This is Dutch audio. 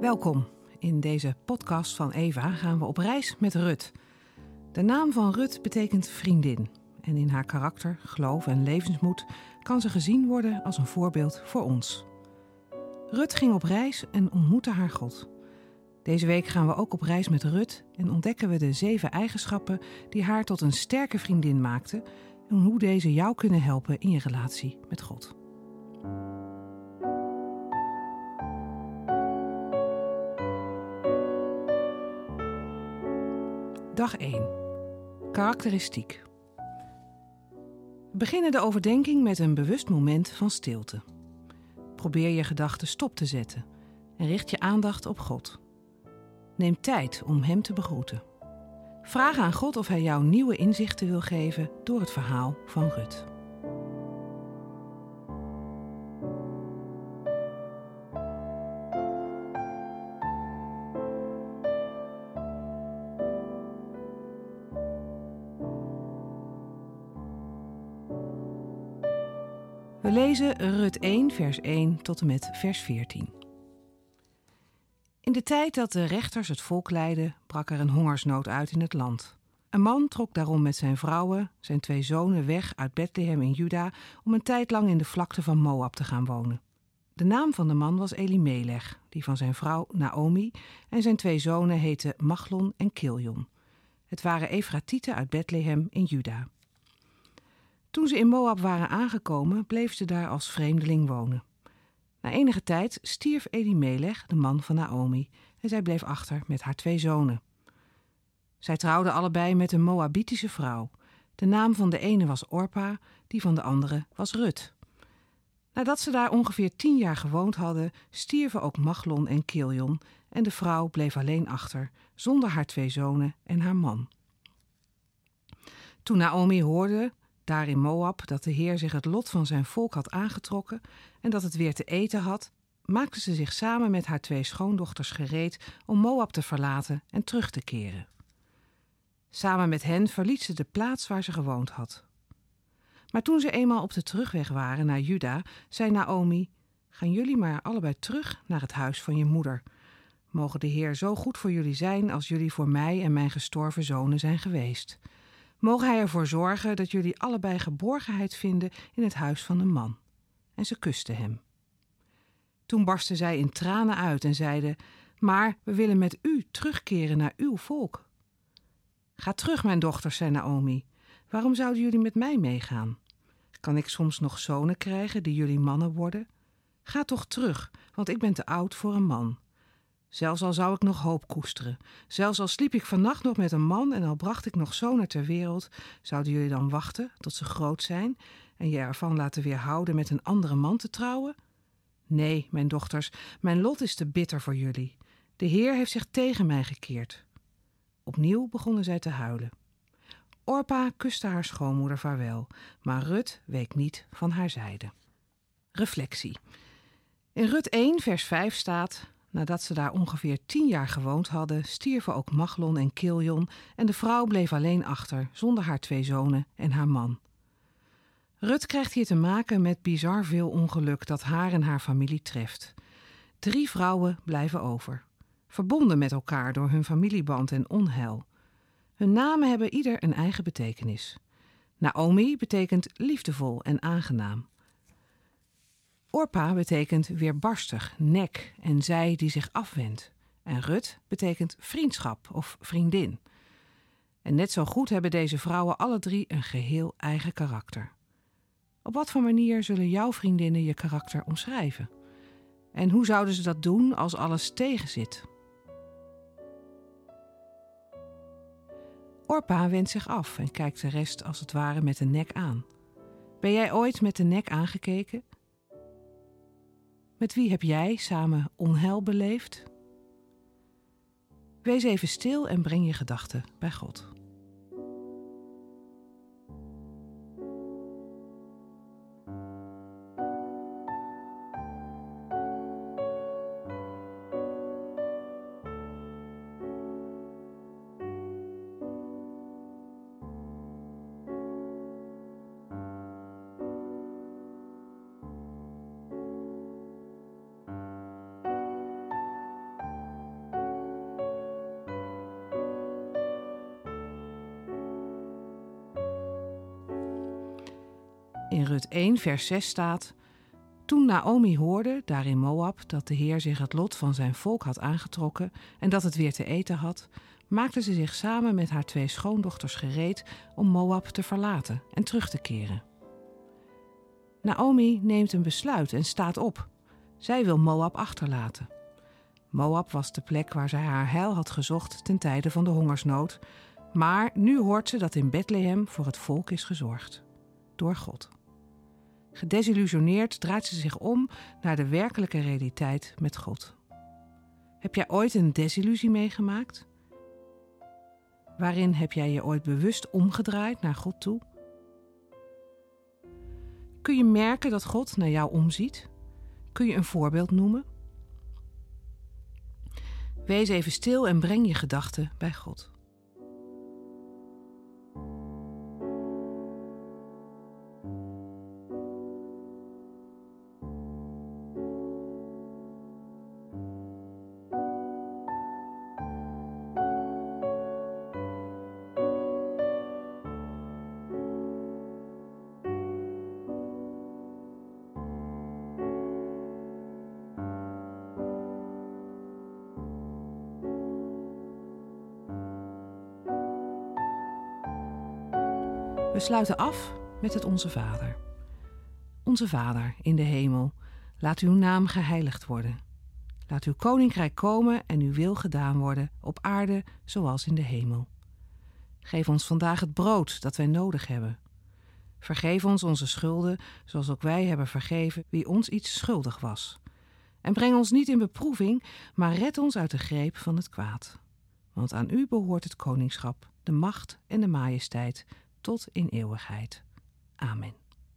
Welkom. In deze podcast van Eva gaan we op reis met Rut. De naam van Rut betekent vriendin. En in haar karakter, geloof en levensmoed kan ze gezien worden als een voorbeeld voor ons. Rut ging op reis en ontmoette haar God. Deze week gaan we ook op reis met Rut en ontdekken we de zeven eigenschappen die haar tot een sterke vriendin maakten en hoe deze jou kunnen helpen in je relatie met God. Dag 1. Karakteristiek. Beginnen de overdenking met een bewust moment van stilte. Probeer je gedachten stop te zetten en richt je aandacht op God. Neem tijd om Hem te begroeten. Vraag aan God of Hij jou nieuwe inzichten wil geven door het verhaal van Rut. We lezen Rut 1, vers 1 tot en met vers 14. In de tijd dat de rechters het volk leidden, brak er een hongersnood uit in het land. Een man trok daarom met zijn vrouwen, zijn twee zonen, weg uit Bethlehem in Juda om een tijd lang in de vlakte van Moab te gaan wonen. De naam van de man was Elimelech, die van zijn vrouw Naomi en zijn twee zonen heten Machlon en Kiljon. Het waren Efratieten uit Bethlehem in Juda. Toen ze in Moab waren aangekomen, bleef ze daar als vreemdeling wonen. Na enige tijd stierf Elimelech, de man van Naomi, en zij bleef achter met haar twee zonen. Zij trouwden allebei met een Moabitische vrouw. De naam van de ene was Orpa, die van de andere was Rut. Nadat ze daar ongeveer tien jaar gewoond hadden, stierven ook Machlon en Kiljon en de vrouw bleef alleen achter, zonder haar twee zonen en haar man. Toen Naomi hoorde daar in Moab dat de Heer zich het lot van zijn volk had aangetrokken en dat het weer te eten had, maakte ze zich samen met haar twee schoondochters gereed om Moab te verlaten en terug te keren. Samen met hen verliet ze de plaats waar ze gewoond had. Maar toen ze eenmaal op de terugweg waren naar Juda, zei Naomi: Gaan jullie maar allebei terug naar het huis van je moeder. Mogen de Heer zo goed voor jullie zijn als jullie voor mij en mijn gestorven zonen zijn geweest. Mogen hij ervoor zorgen dat jullie allebei geborgenheid vinden in het huis van een man. En ze kuste hem. Toen barstten zij in tranen uit en zeiden: Maar we willen met u terugkeren naar uw volk. Ga terug, mijn dochters, zei Naomi. Waarom zouden jullie met mij meegaan? Kan ik soms nog zonen krijgen die jullie mannen worden? Ga toch terug, want ik ben te oud voor een man. Zelfs al zou ik nog hoop koesteren, zelfs al sliep ik vannacht nog met een man en al bracht ik nog zonen ter wereld, zouden jullie dan wachten tot ze groot zijn en je ervan laten weerhouden met een andere man te trouwen? Nee, mijn dochters, mijn lot is te bitter voor jullie. De Heer heeft zich tegen mij gekeerd. Opnieuw begonnen zij te huilen. Orpa kuste haar schoonmoeder vaarwel, maar Rut week niet van haar zijde. Reflectie. In Rut 1, vers 5 staat: Nadat ze daar ongeveer tien jaar gewoond hadden, stierven ook Machlon en Kiljon en de vrouw bleef alleen achter, zonder haar twee zonen en haar man. Rut krijgt hier te maken met bizar veel ongeluk dat haar en haar familie treft. Drie vrouwen blijven over, verbonden met elkaar door hun familieband en onheil. Hun namen hebben ieder een eigen betekenis. Naomi betekent liefdevol en aangenaam. Orpa betekent weerbarstig, nek en zij die zich afwendt. En Rut betekent vriendschap of vriendin. En net zo goed hebben deze vrouwen alle drie een geheel eigen karakter. Op wat voor manier zullen jouw vriendinnen je karakter omschrijven? En hoe zouden ze dat doen als alles tegenzit? Orpa wendt zich af en kijkt de rest als het ware met de nek aan. Ben jij ooit met de nek aangekeken? Met wie heb jij samen onheil beleefd? Wees even stil en breng je gedachten bij God. Rut 1, vers 6 staat: Toen Naomi hoorde, daar in Moab, dat de Heer zich het lot van zijn volk had aangetrokken en dat het weer te eten had, maakte ze zich samen met haar twee schoondochters gereed om Moab te verlaten en terug te keren. Naomi neemt een besluit en staat op. Zij wil Moab achterlaten. Moab was de plek waar zij haar heil had gezocht ten tijde van de hongersnood, maar nu hoort ze dat in Bethlehem voor het volk is gezorgd. Door God. Gedesillusioneerd draait ze zich om naar de werkelijke realiteit met God. Heb jij ooit een desillusie meegemaakt? Waarin heb jij je ooit bewust omgedraaid naar God toe? Kun je merken dat God naar jou omziet? Kun je een voorbeeld noemen? Wees even stil en breng je gedachten bij God. We sluiten af met het Onze Vader. Onze Vader in de hemel, laat uw naam geheiligd worden. Laat uw koninkrijk komen en uw wil gedaan worden op aarde zoals in de hemel. Geef ons vandaag het brood dat wij nodig hebben. Vergeef ons onze schulden, zoals ook wij hebben vergeven wie ons iets schuldig was. En breng ons niet in beproeving, maar red ons uit de greep van het kwaad. Want aan u behoort het koningschap, de macht en de majesteit tot in eeuwigheid. Amen.